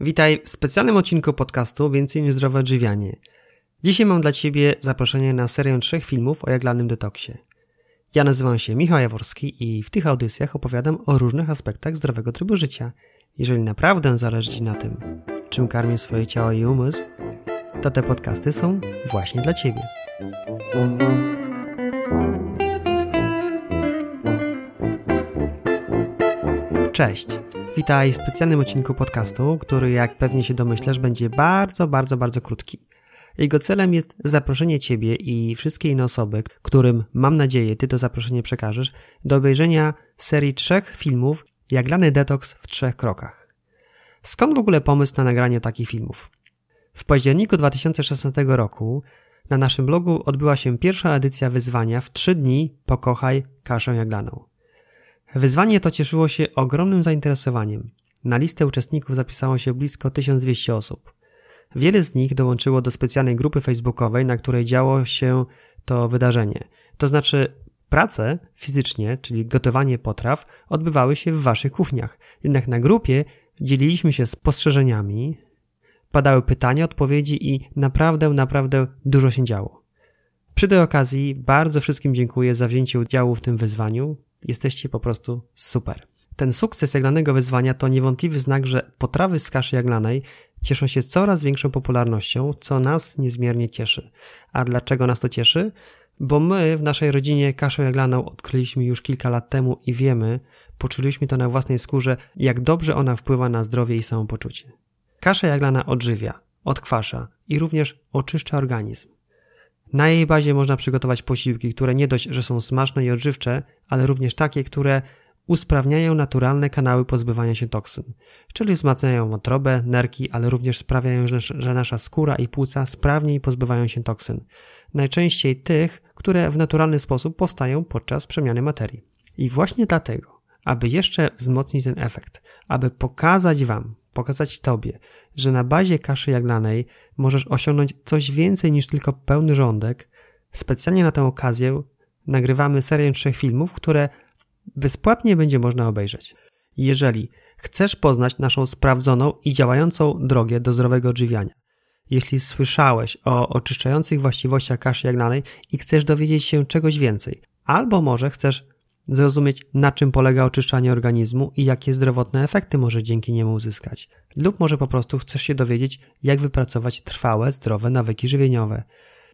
Witaj w specjalnym odcinku podcastu Więcej niż zdrowe odżywianie. Dzisiaj mam dla Ciebie zaproszenie na serię trzech filmów o jaglanym detoksie. Ja nazywam się Michał Jaworski i w tych audycjach opowiadam o różnych aspektach zdrowego trybu życia. Jeżeli naprawdę zależy Ci na tym, czym karmię swoje ciało i umysł, to te podcasty są właśnie dla Ciebie. Cześć! Witaj w specjalnym odcinku podcastu, który jak pewnie się domyślasz będzie bardzo, bardzo, bardzo krótki. Jego celem jest zaproszenie Ciebie i wszystkie inne osoby, którym mam nadzieję Ty to zaproszenie przekażesz, do obejrzenia serii trzech filmów Jaglany detoks w trzech krokach. Skąd w ogóle pomysł na nagranie takich filmów? W październiku 2016 roku na naszym blogu odbyła się pierwsza edycja wyzwania w trzy dni Pokochaj kaszę jaglaną. Wyzwanie to cieszyło się ogromnym zainteresowaniem. Na listę uczestników zapisało się blisko 1200 osób. Wiele z nich dołączyło do specjalnej grupy facebookowej, na której działo się to wydarzenie. To znaczy, prace fizycznie, czyli gotowanie potraw, odbywały się w waszych kuchniach. Jednak na grupie dzieliliśmy się spostrzeżeniami, padały pytania, odpowiedzi i naprawdę, naprawdę dużo się działo. Przy tej okazji bardzo wszystkim dziękuję za wzięcie udziału w tym wyzwaniu. Jesteście po prostu super. Ten sukces jaglanego wyzwania to niewątpliwy znak, że potrawy z kaszy jaglanej cieszą się coraz większą popularnością, co nas niezmiernie cieszy. A dlaczego nas to cieszy? Bo my w naszej rodzinie kaszę jaglaną odkryliśmy już kilka lat temu i wiemy, poczuliśmy to na własnej skórze, jak dobrze ona wpływa na zdrowie i samopoczucie. Kasza jaglana odżywia, odkwasza i również oczyszcza organizm. Na jej bazie można przygotować posiłki, które nie dość, że są smaczne i odżywcze, ale również takie, które usprawniają naturalne kanały pozbywania się toksyn, czyli wzmacniają wątrobę, nerki, ale również sprawiają, że nasza skóra i płuca sprawniej pozbywają się toksyn. Najczęściej tych, które w naturalny sposób powstają podczas przemiany materii. I właśnie dlatego, aby jeszcze wzmocnić ten efekt, aby pokazać Wam, pokazać Tobie, że na bazie kaszy jaglanej możesz osiągnąć coś więcej niż tylko pełny żądek, specjalnie na tę okazję nagrywamy serię trzech filmów, które bezpłatnie będzie można obejrzeć. Jeżeli chcesz poznać naszą sprawdzoną i działającą drogę do zdrowego odżywiania, jeśli słyszałeś o oczyszczających właściwościach kaszy jaglanej i chcesz dowiedzieć się czegoś więcej, albo może chcesz zrozumieć, na czym polega oczyszczanie organizmu i jakie zdrowotne efekty może dzięki niemu uzyskać. Lub może po prostu chcesz się dowiedzieć, jak wypracować trwałe, zdrowe nawyki żywieniowe.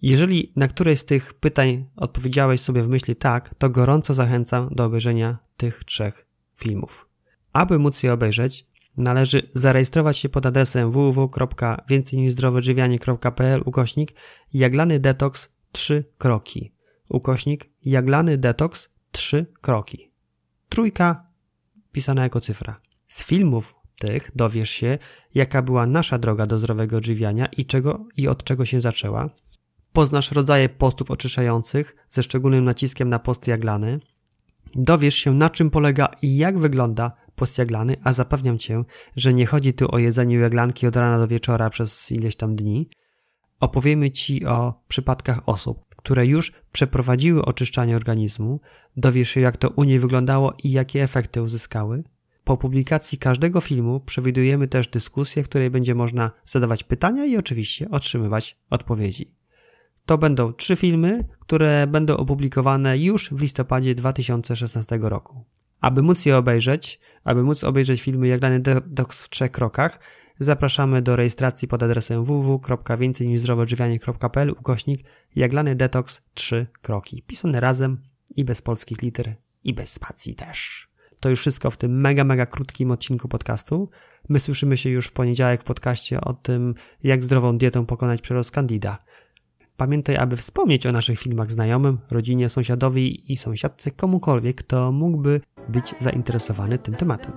Jeżeli na któreś z tych pytań odpowiedziałeś sobie w myśli tak, to gorąco zachęcam do obejrzenia tych trzech filmów. Aby móc je obejrzeć, należy zarejestrować się pod adresem www.więcejniżzdroweodżywianie.pl ukośnik jaglany detoks 3 kroki. Ukośnik jaglany detoks trzy kroki. Trójka pisana jako cyfra. Z filmów tych dowiesz się, jaka była nasza droga do zdrowego odżywiania i czego i od czego się zaczęła. Poznasz rodzaje postów oczyszczających ze szczególnym naciskiem na post jaglany. Dowiesz się, na czym polega i jak wygląda post jaglany, a zapewniam cię, że nie chodzi tu o jedzenie jaglanki od rana do wieczora przez ileś tam dni. Opowiemy ci o przypadkach osób, które już przeprowadziły oczyszczanie organizmu, dowiesz się jak to u niej wyglądało i jakie efekty uzyskały. Po publikacji każdego filmu przewidujemy też dyskusję, w której będzie można zadawać pytania i oczywiście otrzymywać odpowiedzi. To będą trzy filmy, które będą opublikowane już w listopadzie 2016 roku. Aby móc je obejrzeć, aby móc obejrzeć filmy jak dany detoks w trzech krokach, Zapraszamy do rejestracji pod adresem www.więcejniżzdrowoodżywianie.pl ukośnik jaglany detoks 3 kroki. Pisane razem i bez polskich liter i bez spacji też. To już wszystko w tym mega, mega krótkim odcinku podcastu. My słyszymy się już w poniedziałek w podcaście o tym, jak zdrową dietą pokonać przerost candida. Pamiętaj, aby wspomnieć o naszych filmach znajomym, rodzinie, sąsiadowi i sąsiadce, komukolwiek, kto mógłby być zainteresowany tym tematem.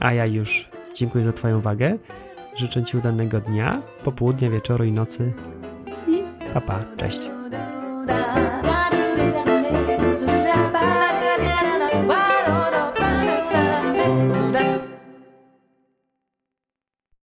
A ja już dziękuję za Twoją uwagę Życzę Ci udanego dnia, popołudnia, wieczoru i nocy. I papa, cześć.